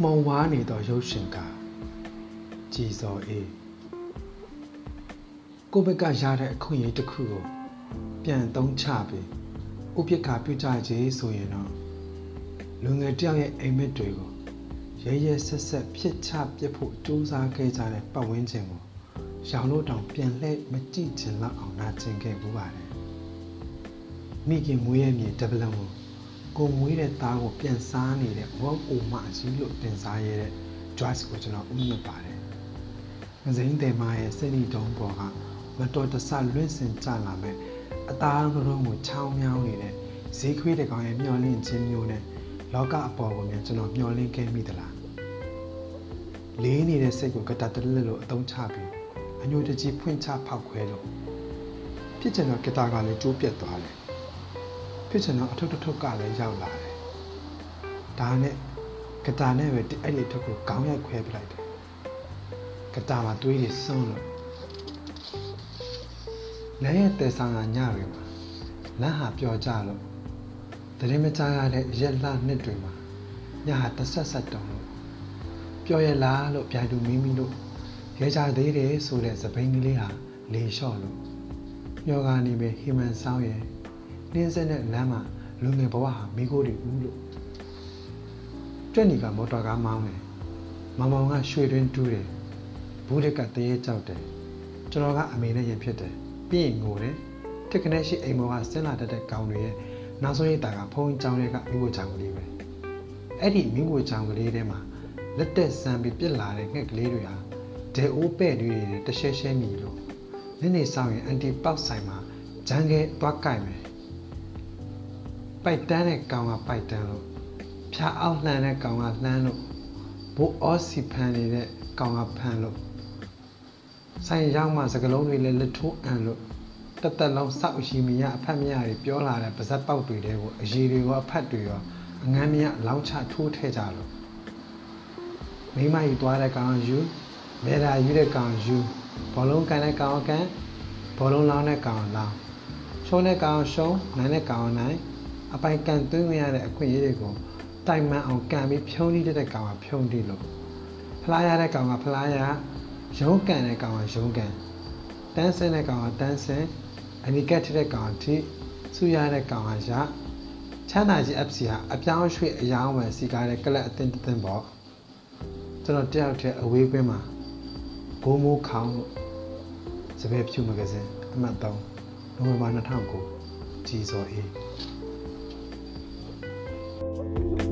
မှုံဝါးနေသောရုပ်ရှင်ကကြည်စော်အေးကိုဘက်ကရတဲ့အခွင့်အရေးတစ်ခုကိုပြန်သုံးချပြီးဥပက္ခပြုကြခြင်းဆိုရင်တော့လူငယ်တယောက်ရဲ့အိမ်မက်တွေကိုရဲရဲဆက်ဆက်ဖြစ်ချပြစ်ဖို့ကြိုးစားခဲ့ကြတဲ့ပတ်ဝန်းကျင်ကိုရောင်လို့တောင်ပြန်လှည့်မကြည့်ချင်လောက်အောင်နာကျင်ခဲ့ပူပါတယ်မိခင်မွေးရဲ့မြေဒဗလံကို ကိုမွေးတဲ့သားကိုပြန်စားနေတဲ့ဝမ်အိုမကြီးလို့တင်စားရတဲ့ Joyce ကိုကျွန်တော်ဥမြတ်ပါတယ်။မစိမ်းတယ်မရဲ့စိတ်နီတုံးပေါ်ကမတော်တဆလွင့်စင်ကြလာမဲ့အသားလုံးကိုချောင်းမြောင်းနေတဲ့ဈေးခွေးတကောင်ရဲ့မျောလင့်ခြင်းမျိုးနဲ့လောကအပေါ်ကိုမြန်ကျွန်တော်မျောလင့်ခဲ့မိသလား။လေးနေတဲ့စိတ်ကိုကတတလလို့အသုံးချပြီးအညိုတကြီးဖွင့်ချဖောက်ခွဲလို့ဖြစ်ချင်တော့ကတာကလည်းကျိုးပြတ်သွားတယ် ဖြစ်ချင်တော့အထုပ်ထုပ်ကလည်းရောက်လာတယ်ဒါနဲ့ကတာနဲ့ပဲအဲ့ဒီထုပ်ကိုခေါင်းရိုက်ခွဲပလိုက်တယ်ကတာမှာသွေးတွေစွန်းလို့လည်းရဲ့တဲဆောင်ကညတွေမှာလမ်းဟာပျော်ကြလို့တရင်မကြရတဲ့ရက်လနှစ်တွေမှာညဟာတဆက်ဆက်တုံလို့ပျော်ရလားလို့ပြိုင်သူမိမိတို့ရဲကြသေးတယ်ဆိုတဲ့သပိန်ကလေးဟာလေလျှော့လို့ညောကနေပဲဟီမန်ဆောင်ရဲ့ နှင်းစက်တဲ့လမ်းမှာလူငယ်ဘဝဟာမိခိုးတွေဦးလို့တွက်နီကမော်တော်ကားမောင်းတယ်မောင်မောင်ကရွှေတွင်းတူးတယ်ဘူးလက်ကတရေကြောက်တယ်ကျွန်တော်ကအမေနဲ့ရင်ဖြစ်တယ်ပြီးရင်ငိုတယ်တက်ကနဲ့ရှိအိမ်မောကဆင်းလာတတ်တဲ့ကောင်တွေရဲ့နောက်ဆုံးရိတ်တာကဖုံးကြောင်တွေကမိဖို့ကြောင်ကလေးပဲအဲ့ဒီမိဖို့ကြောင်ကလေးထဲမှာလက်တက်ဆန်းပြီးပြစ်လာတဲ့ငှက်ကလေးတွေဟာဒဲအိုးပဲ့တွေတရှဲရှဲမြည်လို့နေ့နေ့ဆောင်ရင်အန်တီပေါက်ဆိုင်မှာဂျန်ကဲသွားကြိုက်မယ် ပိုက်တန်းတဲ့ကောင်ကပိုက်တန်းလို့ဖြာအောက်လှန်တဲ့ကောင်ကလှမ်းလို့ဘိုးအောစီဖန်နေတဲ့ကောင်ကဖန်လို့ဆိုင်ရောက်မှစကလုံးတွေလည်းလက်ထိုးအံလို့တသက်လုံးစောက်ရှိမရအဖက်မရတွေပြောလာတဲ့ပါဇက်ပေါက်တွေတဲကိုအရေးတွေရောအဖက်တွေရောအငမ်းမရလောင်းချထိုးထဲကြလို့မိမကြီးသွားတဲ့ကောင်ယူလဲတာယူတဲ့ကောင်ယူဘောလုံးကန်တဲ့ကောင်ကန်ဘောလုံးလောင်းတဲ့ကောင်လောင်းရှုံးတဲ့ကောင်ရှုံးနိုင်တဲ့ကောင်နိုင် အပိုင်ကန်သွင်းရတဲ့အခွင့်အရေးတွေကိုတိုင်မှန်အောင်ကန်ပြီးဖြုံးတိတဲ့ကောင်ကဖြုံးတိလို့ဖလားရတဲ့ကောင်ကဖလားရရုံးကန်တဲ့ကောင်ကရုံးကန်တန်းစင်းတဲ့ကောင်ကတန်းစင်းအနိကတ်တဲ့ကောင်ကထိဆူရတဲ့ကောင်ကရချမ်းသာကြီး FC ဟာအပြောင်းရွှေ့အယောင်းဝယ်စီကားတဲ့ကလပ်အသင်းတသင်းပေါ့ကျွန်တော်တယောက်တည်းအဝေးကွင်းမှာဘိုးမိုးခေါင်းလို့စပယ်ဖြူမဂဇင်းအမှတ်3နိုဝင်ဘာ2009ကြီးစော်အေး Thank you.